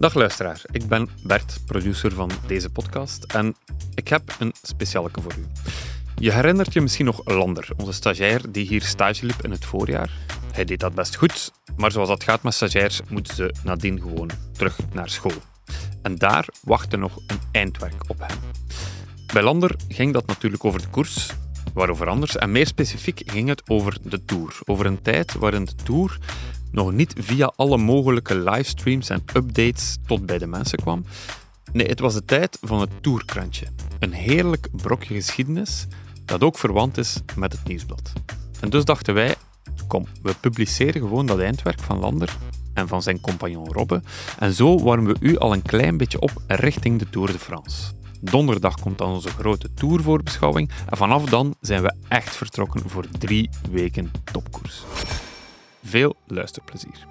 Dag luisteraar, ik ben Bert, producer van deze podcast en ik heb een speciale voor u. Je herinnert je misschien nog Lander, onze stagiair die hier stage liep in het voorjaar. Hij deed dat best goed, maar zoals dat gaat met stagiairs, moeten ze nadien gewoon terug naar school. En daar wachtte nog een eindwerk op hem. Bij Lander ging dat natuurlijk over de koers, waarover anders. En meer specifiek ging het over de Tour. Over een tijd waarin de Tour nog niet via alle mogelijke livestreams en updates tot bij de mensen kwam. Nee, het was de tijd van het Tourkrantje. Een heerlijk brokje geschiedenis dat ook verwant is met het nieuwsblad. En dus dachten wij, kom, we publiceren gewoon dat eindwerk van Lander en van zijn compagnon Robbe. En zo warmen we u al een klein beetje op richting de Tour de France. Donderdag komt dan onze grote tourvoorbeschouwing en vanaf dan zijn we echt vertrokken voor drie weken topkoers. Veel luisterplezier.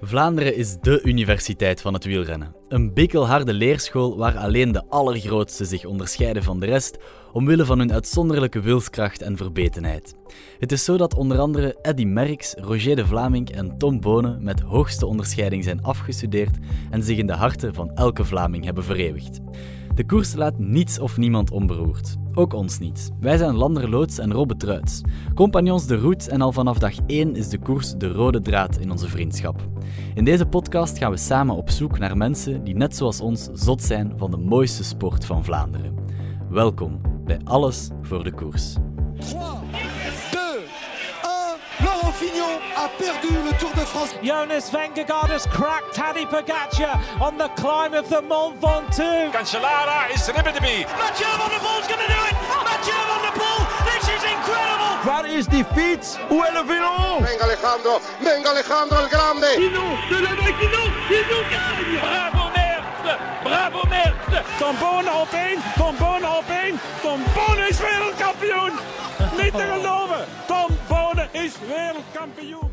Vlaanderen is dé universiteit van het wielrennen. Een bikkelharde leerschool waar alleen de allergrootste zich onderscheiden van de rest omwille van hun uitzonderlijke wilskracht en verbetenheid. Het is zo dat onder andere Eddy Merckx, Roger de Vlaming en Tom Bonen met hoogste onderscheiding zijn afgestudeerd en zich in de harten van elke Vlaming hebben vereeuwigd. De koers laat niets of niemand onberoerd. Ook ons niet. Wij zijn Lander Loods en Robbe Truits. Compagnons de route en al vanaf dag 1 is de koers de rode draad in onze vriendschap. In deze podcast gaan we samen op zoek naar mensen die net zoals ons zot zijn van de mooiste sport van Vlaanderen. Welkom bij Alles voor de Koers. 2, 1, Laurent Fignon a perdu le Tour de France. Jonas Vingegaard has cracked Tadej Pogacar on the climb of the Mont Ventoux. Cancellara is Ribbideby. Mathieu van der Poel's going to do it. Mathieu van der Poel, this is incredible. Waar is die fiets? Où est le vélo? Venga Alejandro, venga Alejandro el Grande. Bravo Merckx, bravo Merckx. Tom Bonen op één, Tom Bonen op één. Tom Bonen is wereldkampioen. Niet te geloven, Tom is wereldkampioen.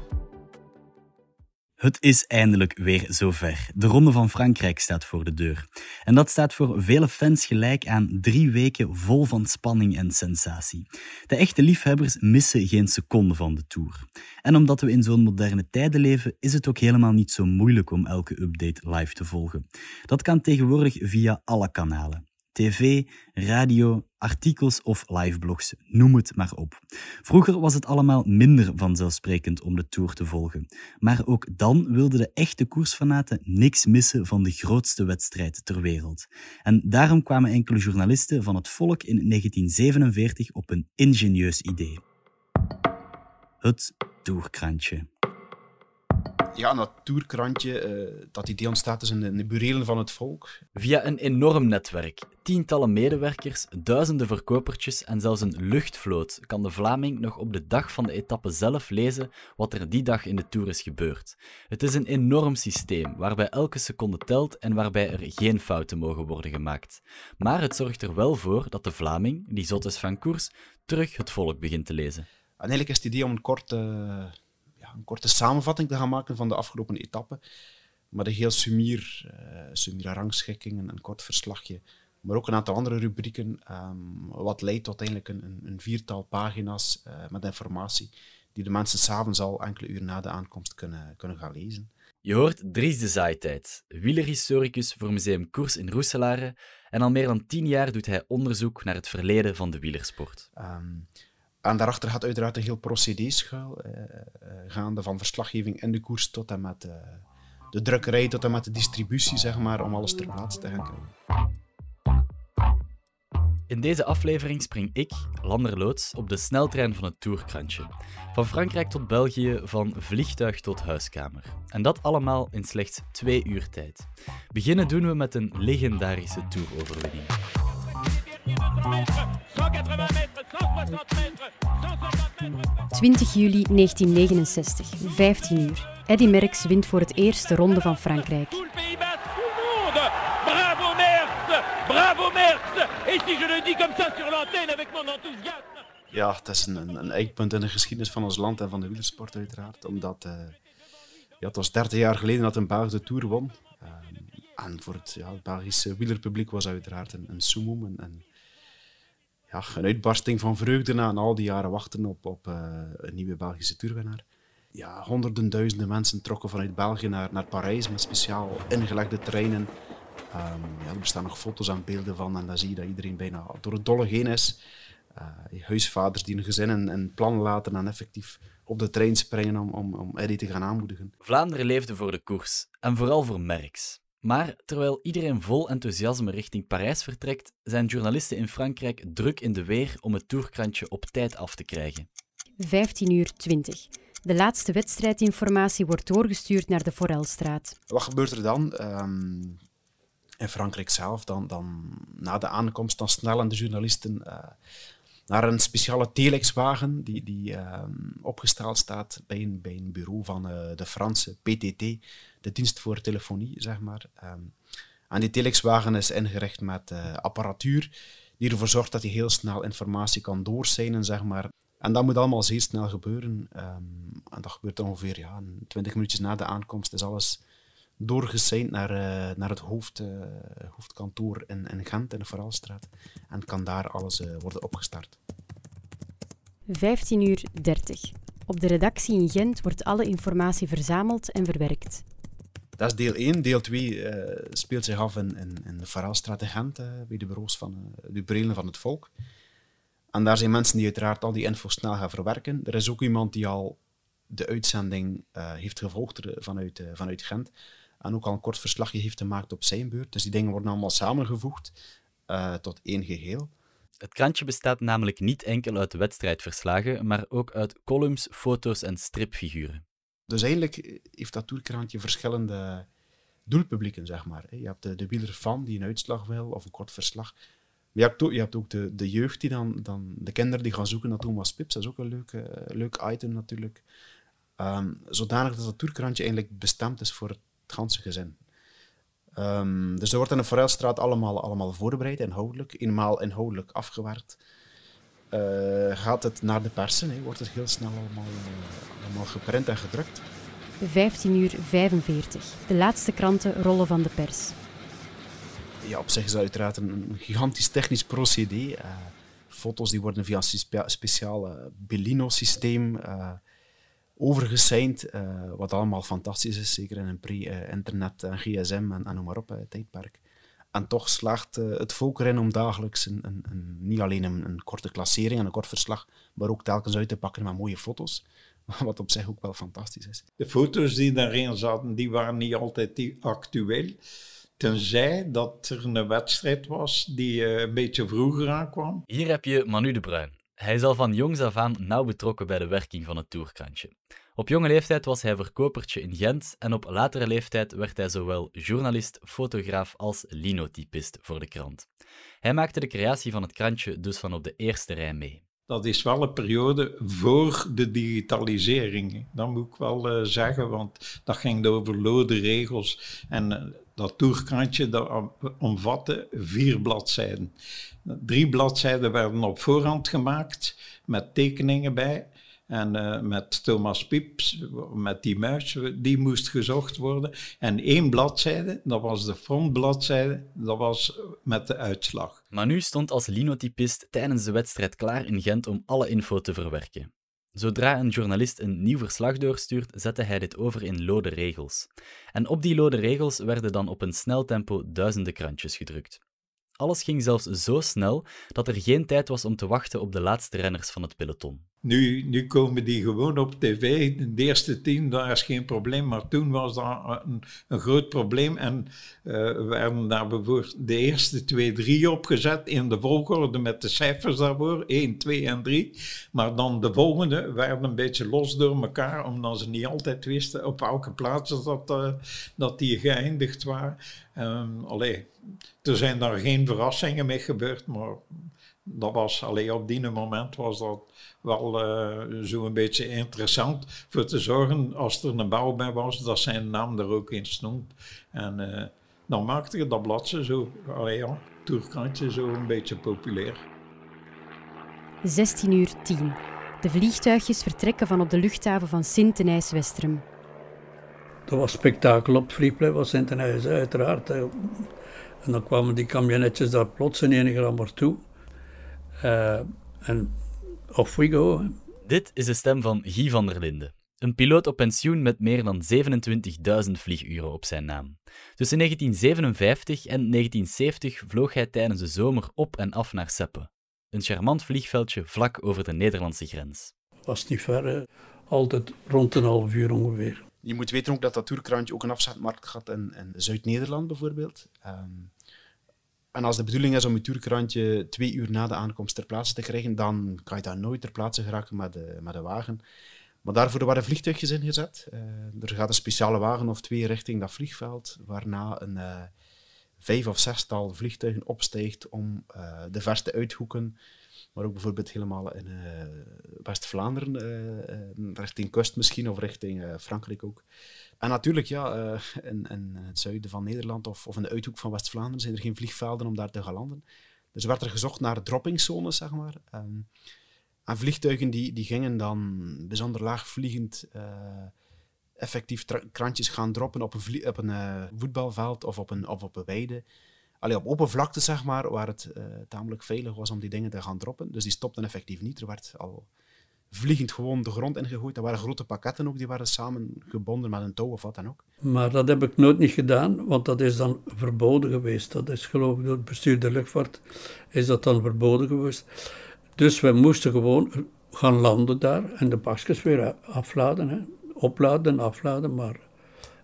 Het is eindelijk weer zover. De Ronde van Frankrijk staat voor de deur. En dat staat voor vele fans gelijk aan drie weken vol van spanning en sensatie. De echte liefhebbers missen geen seconde van de Tour. En omdat we in zo'n moderne tijden leven, is het ook helemaal niet zo moeilijk om elke update live te volgen. Dat kan tegenwoordig via alle kanalen. TV, radio, artikels of liveblogs, noem het maar op. Vroeger was het allemaal minder vanzelfsprekend om de Tour te volgen. Maar ook dan wilden de echte koersfanaten niks missen van de grootste wedstrijd ter wereld. En daarom kwamen enkele journalisten van het volk in 1947 op een ingenieus idee. Het Tourkrantje. Ja, en dat tourkrantje, eh, dat idee ontstaat dus in de, in de burelen van het volk. Via een enorm netwerk, tientallen medewerkers, duizenden verkopertjes en zelfs een luchtvloot kan de Vlaming nog op de dag van de etappe zelf lezen wat er die dag in de Tour is gebeurd. Het is een enorm systeem waarbij elke seconde telt en waarbij er geen fouten mogen worden gemaakt. Maar het zorgt er wel voor dat de Vlaming, die zot is van koers, terug het volk begint te lezen. En eigenlijk is het idee om een korte, een korte samenvatting te gaan maken van de afgelopen etappe. Maar een heel sumier, uh, sumier rangschikking, een, een kort verslagje. Maar ook een aantal andere rubrieken, ehm, wat leidt tot eigenlijk een, een, viertal pagina's eh, met informatie die de mensen s'avonds al enkele uur na de aankomst kunnen, kunnen gaan lezen. Je hoort Dries de Zaaitijd, wielerhistoricus voor Museum Koers in Roeselare. En al meer dan tien jaar doet hij onderzoek naar het verleden van de wielersport. Ehm, en daarachter gaat uiteraard een heel procedé schuil, eh, eh, gaande van verslaggeving in de koers tot en met eh, de drukkerij, tot en met de distributie, zeg maar, om alles ter plaatse te gaan krijgen. In deze aflevering spring ik, Lander Loods, op de sneltrein van het Tourkrantje. Van Frankrijk tot België, van vliegtuig tot huiskamer. En dat allemaal in slechts twee uur tijd. Beginnen doen we met een legendarische Touroverwinning. 20 juli 1969, 15 uur. Eddy Merckx wint voor het eerst de Ronde van Frankrijk. Bravo Merckx, bravo Merckx. Et si je le dis comme ça sur l'antenne avec mon enthousiasme. Ja, het is een, een, een eikpunt in de geschiedenis van ons land en van de wielersport uiteraard. Omdat eh, ja, het was 30 jaar geleden dat een Belg de Tour won. Eh, en voor het, ja, het Belgische wielerpubliek was uiteraard een. Een, een, ja, een uitbarsting van vreugde na al die jaren wachten op, op eh, een nieuwe Belgische toerwinnaar. ja, honderden duizenden mensen trokken vanuit België naar, naar Parijs met speciaal ingelegde treinen. Ehm, ja, er bestaan nog foto's en beelden van en dan zie je dat iedereen bijna door het dolle heen is. Uh, huisvaders die hun gezin een, plan laten en effectief op de trein springen om, om, om Eddie te gaan aanmoedigen. Vlaanderen leefde voor de koers en vooral voor Merckx. Maar terwijl iedereen vol enthousiasme richting Parijs vertrekt, zijn journalisten in Frankrijk druk in de weer om het toerkrantje op tijd af te krijgen. 15 uur 20. De laatste wedstrijdinformatie wordt doorgestuurd naar de Forelstraat. Wat gebeurt er dan? Um, in Frankrijk zelf, dan, dan na de aankomst, dan snellen de journalisten uh, naar een speciale telexwagen die, die uh, opgesteld staat bij een, bij een bureau van uh, de Franse PTT, de dienst voor telefonie, zeg maar. En die telexwagen is ingericht met apparatuur die ervoor zorgt dat hij heel snel informatie kan doorzijnen, zeg maar. En dat moet allemaal zeer snel gebeuren. Um, en dat gebeurt ongeveer ja, 20 minuutjes na de aankomst is alles doorgeseind naar, uh, naar het hoofd, uh, hoofdkantoor in, in Gent, in de Verhaalstraat. En kan daar alles uh, worden opgestart. 15 uur 30. Op de redactie in Gent wordt alle informatie verzameld en verwerkt. Dat is deel 1. Deel 2 speelt zich af in, in, in de Verhaalstraat in Gent, bij de bureaus van de Brelen van het Volk. En daar zijn mensen die uiteraard al die info snel gaan verwerken. Er is ook iemand die al de uitzending heeft gevolgd vanuit, vanuit Gent en ook al een kort verslagje heeft gemaakt op zijn beurt. Dus die dingen worden allemaal samengevoegd uh, tot één geheel. Het krantje bestaat namelijk niet enkel uit wedstrijdverslagen, maar ook uit columns, foto's en stripfiguren. Dus eigenlijk heeft dat toerkrantje verschillende doelpublieken, zeg maar. Je hebt de, de wielerfan die een uitslag wil of een kort verslag. Maar je hebt ook, je hebt ook de, de jeugd die dan, dan, de kinderen die gaan zoeken naar Thomas Pips. Dat is ook een leuk, uh, leuk item natuurlijk. Um, zodanig dat het toerkrantje eigenlijk bestemd is voor het het ganse gezin. Um, dus er wordt in de Forelstraat allemaal, allemaal voorbereid, inhoudelijk. Eenmaal inhoudelijk afgewerkt. Uh, gaat het naar de persen, wordt het heel snel allemaal, uh, allemaal geprint en gedrukt. 15 uur 45. De laatste kranten rollen van de pers. Ja, op zich is dat uiteraard een, gigantisch technisch procedé. Uh, foto's die worden via een spe speciaal Bellino-systeem overgeseind, uh, wat allemaal fantastisch is, zeker in een pre-internet en gsm en, en noem maar op, uh, tijdperk. En toch slaagt uh, het volk erin om dagelijks een, een, een, niet alleen een, een, korte klassering en een kort verslag, maar ook telkens uit te pakken met mooie foto's. Wat op zich ook wel fantastisch is. De foto's die daarin zaten, die waren niet altijd actueel. Tenzij dat er een wedstrijd was die een beetje vroeger aankwam. Hier heb je Manu de Bruin. Hij is al van jongs af aan nauw betrokken bij de werking van het toerkrantje. Op jonge leeftijd was hij verkopertje in Gent en op latere leeftijd werd hij zowel journalist, fotograaf als linotypist voor de krant. Hij maakte de creatie van het krantje dus van op de eerste rij mee. Dat is wel een periode voor de digitalisering. Dat moet ik wel uh, zeggen, want dat ging over lode regels. En uh, dat toerkrantje dat omvatte vier bladzijden. Drie bladzijden werden op voorhand gemaakt met tekeningen bij. En uh, met Thomas Pieps, met die muis, die moest gezocht worden. En één bladzijde, dat was de frontbladzijde, dat was met de uitslag. Manu stond als linotypist tijdens de wedstrijd klaar in Gent om alle info te verwerken. Zodra een journalist een nieuw verslag doorstuurt, zette hij dit over in lode regels. En op die lode regels werden dan op een snel tempo duizenden krantjes gedrukt. Alles ging zelfs zo snel dat er geen tijd was om te wachten op de laatste renners van het peloton. Nu, nu komen die gewoon op tv. De eerste tien, daar is geen probleem. Maar toen was dat een, een groot probleem. En uh, werden daar bijvoorbeeld de eerste twee, drie opgezet in de volgorde met de cijfers daarvoor. 1, 2 en 3. Maar dan de volgende werden een beetje los door elkaar. Omdat ze niet altijd wisten op welke plaats dat, uh, dat die geëindigd waren. Um, allee, er zijn daar geen verrassingen mee gebeurd. Maar dat was alleen op die moment was dat wel uh, zo een beetje interessant voor te zorgen als er een bouw bij was, dat zijn naam er ook in stond. En uh, dan maakte je dat bladje zo, allee ja, zo een beetje populair. 16 uur 10. De vliegtuigjes vertrekken van op de luchthaven van Sint-Denijs-Westerem. Dat was spektakel op het vliegplein van Sint-Denijs, uiteraard. En dan kwamen die camionetjes daar plots in enige rammer toe. Uh, en off we go. Dit is de stem van Guy van der Linden. Een piloot op pensioen met meer dan 27.000 vlieguren op zijn naam. Tussen 1957 en 1970 vloog hij tijdens de zomer op en af naar Seppe. Een charmant vliegveldje vlak over de Nederlandse grens. Was niet ver, altijd rond een half uur ongeveer. Je moet weten ook dat dat toerkrantje ook een afzetmarkt gaat in, in Zuid-Nederland bijvoorbeeld. Ehm, en als de bedoeling is om je toerkrantje twee uur na de aankomst ter plaatse te krijgen, dan kan je daar nooit ter plaatse geraken met de, met de wagen. Maar daarvoor waren vliegtuigjes ingezet. Uh, er gaat een speciale wagen of twee richting dat vliegveld, waarna een uh, vijf of zestal vliegtuigen opstijgt om uh, de verste uithoeken, maar ook bijvoorbeeld helemaal in West-Vlaanderen, richting kust misschien, of richting Frankrijk ook. En natuurlijk, ja, in, in, het zuiden van Nederland of, of in de uithoek van West-Vlaanderen zijn er geen vliegvelden om daar te gaan landen. Dus werd er gezocht naar droppingzones, zeg maar. Um, en vliegtuigen die, die gingen dan bijzonder laagvliegend uh, effectief krantjes gaan droppen op een, op een voetbalveld of op een, of op een weide. Allee, op open vlakte, zeg maar, waar het uh, tamelijk veilig was om die dingen te gaan droppen. Dus die stopten effectief niet. Er werd al vliegend gewoon de grond ingegooid. Er waren grote pakketten ook, die waren samen gebonden met een touw of wat dan ook. Maar dat heb ik nooit niet gedaan, want dat is dan verboden geweest. Dat is geloof ik door het bestuur der luchtvaart is dat dan verboden geweest. Dus we moesten gewoon gaan landen daar en de pakjes weer afladen. Hè. Opladen, afladen, maar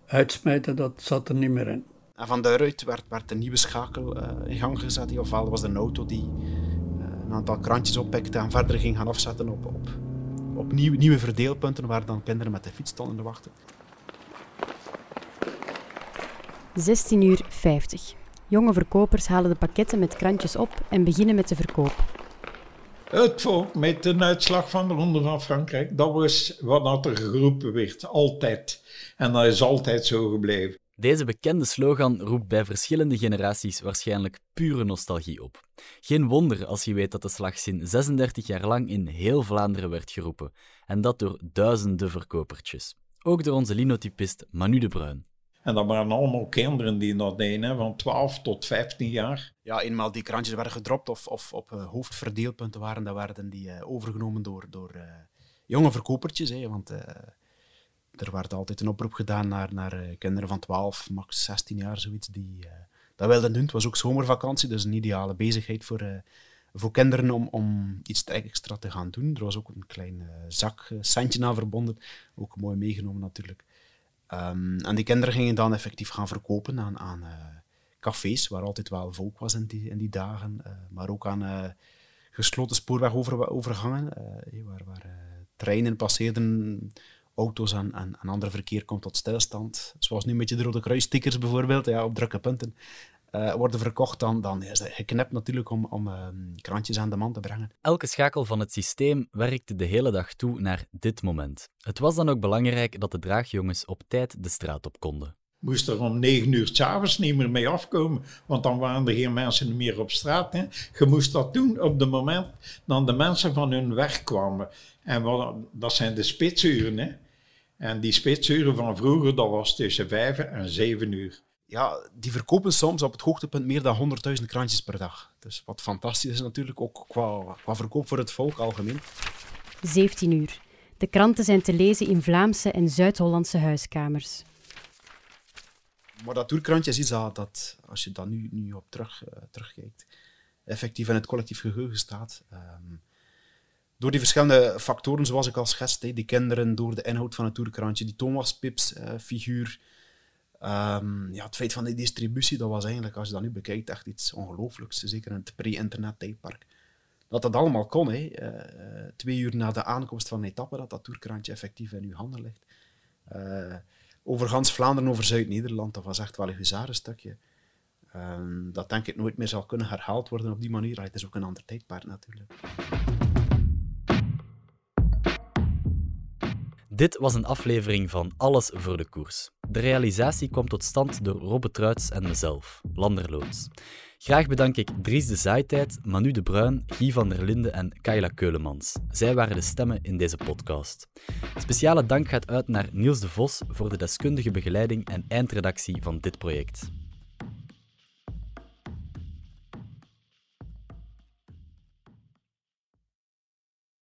uitsmijten, dat zat er niet meer in. En van daaruit werd, werd een nieuwe schakel uh, in gang gezet. Ofwel was een auto die uh, een aantal krantjes oppikte en verder ging gaan afzetten op, op, op nieuw, nieuwe verdeelpunten waar dan kinderen met de fiets stonden te wachten. 16 uur 50. Jonge verkopers halen de pakketten met krantjes op en beginnen met de verkoop. Het volk met de uitslag van de Ronde van Frankrijk, dat was wat er geroepen werd, altijd. En dat is altijd zo gebleven. Deze bekende slogan roept bij verschillende generaties waarschijnlijk pure nostalgie op. Geen wonder als je weet dat de slagzin 36 jaar lang in heel Vlaanderen werd geroepen, en dat door duizenden verkopertjes. Ook door onze linotypist Manu de Bruin. En dat waren allemaal kinderen die dat deden, van 12 tot 15 jaar. Ja, eenmaal die krantjes werden gedropt of, of op uh, hoofdverdeelpunten waren, dan werden die uh, overgenomen door, door uh, jonge verkopertjes. Hè, want er werd altijd een oproep gedaan naar, naar kinderen van 12, max 16 jaar, zoiets, die dat wilden doen. Het was ook zomervakantie, dus een ideale bezigheid voor, voor kinderen om, om iets extra te gaan doen. Er was ook een klein zak, centje aan verbonden, ook mooi meegenomen natuurlijk. Um, en die kinderen gingen dan effectief gaan verkopen aan, aan cafés, waar altijd wel volk was in die, in die dagen, maar ook aan gesloten spoorwegovergangen, waar, waar treinen passeerden, auto's en, en, en ander verkeer komt tot stilstand. Zoals nu met je de Rode Kruisstickers bijvoorbeeld, ja, op drukke punten uh, worden verkocht, dan, dan is het geknipt natuurlijk om, om uh, krantjes aan de man te brengen. Elke schakel van het systeem werkte de hele dag toe naar dit moment. Het was dan ook belangrijk dat de draagjongens op tijd de straat op konden. Moest er om negen uur s'avonds niet meer mee afkomen, want dan waren er geen mensen meer op straat. Hè. Je moest dat doen op het moment dat de mensen van hun weg kwamen. En wat, dat zijn de spitsuren. Hè. En die spitsuren van vroeger, dat was tussen vijf en zeven uur ja, die verkopen soms op het hoogtepunt meer dan 100.000 krantjes per dag. Dus wat fantastisch is natuurlijk, ook qua, qua verkoop voor het volk algemeen. 17 uur. De kranten zijn te lezen in Vlaamse en Zuid-Hollandse huiskamers. Maar dat toerkrantje is iets dat, dat als je daar nu, nu op terug, uh, terugkijkt, effectief in het collectief geheugen staat. Um, door die verschillende factoren, zoals ik al schetste, die kinderen, door de inhoud van het toerkrantje, die Thomas Pips uh, figuur, Um, ja, het feit van die distributie, dat was eigenlijk, als je dat nu bekijkt, echt iets ongelooflijks. Zeker in het pre-internet tijdperk. Dat dat allemaal kon, hè. Uh, twee uur na de aankomst van een etappe, dat dat toerkrantje effectief in uw handen ligt. Uh, over gans Vlaanderen, over Zuid-Nederland, dat was echt wel een huzarenstukje. Um, dat denk ik nooit meer zal kunnen herhaald worden op die manier. Het is ook een ander tijdperk natuurlijk. Dit was een aflevering van Alles voor de Koers. De realisatie kwam tot stand door Robbe Truits en mezelf, Landerloods. Graag bedank ik Dries de Zaaitijd, Manu de Bruin, Guy van der Linde en Kayla Keulemans. Zij waren de stemmen in deze podcast. Speciale dank gaat uit naar Niels de Vos voor de deskundige begeleiding en eindredactie van dit project.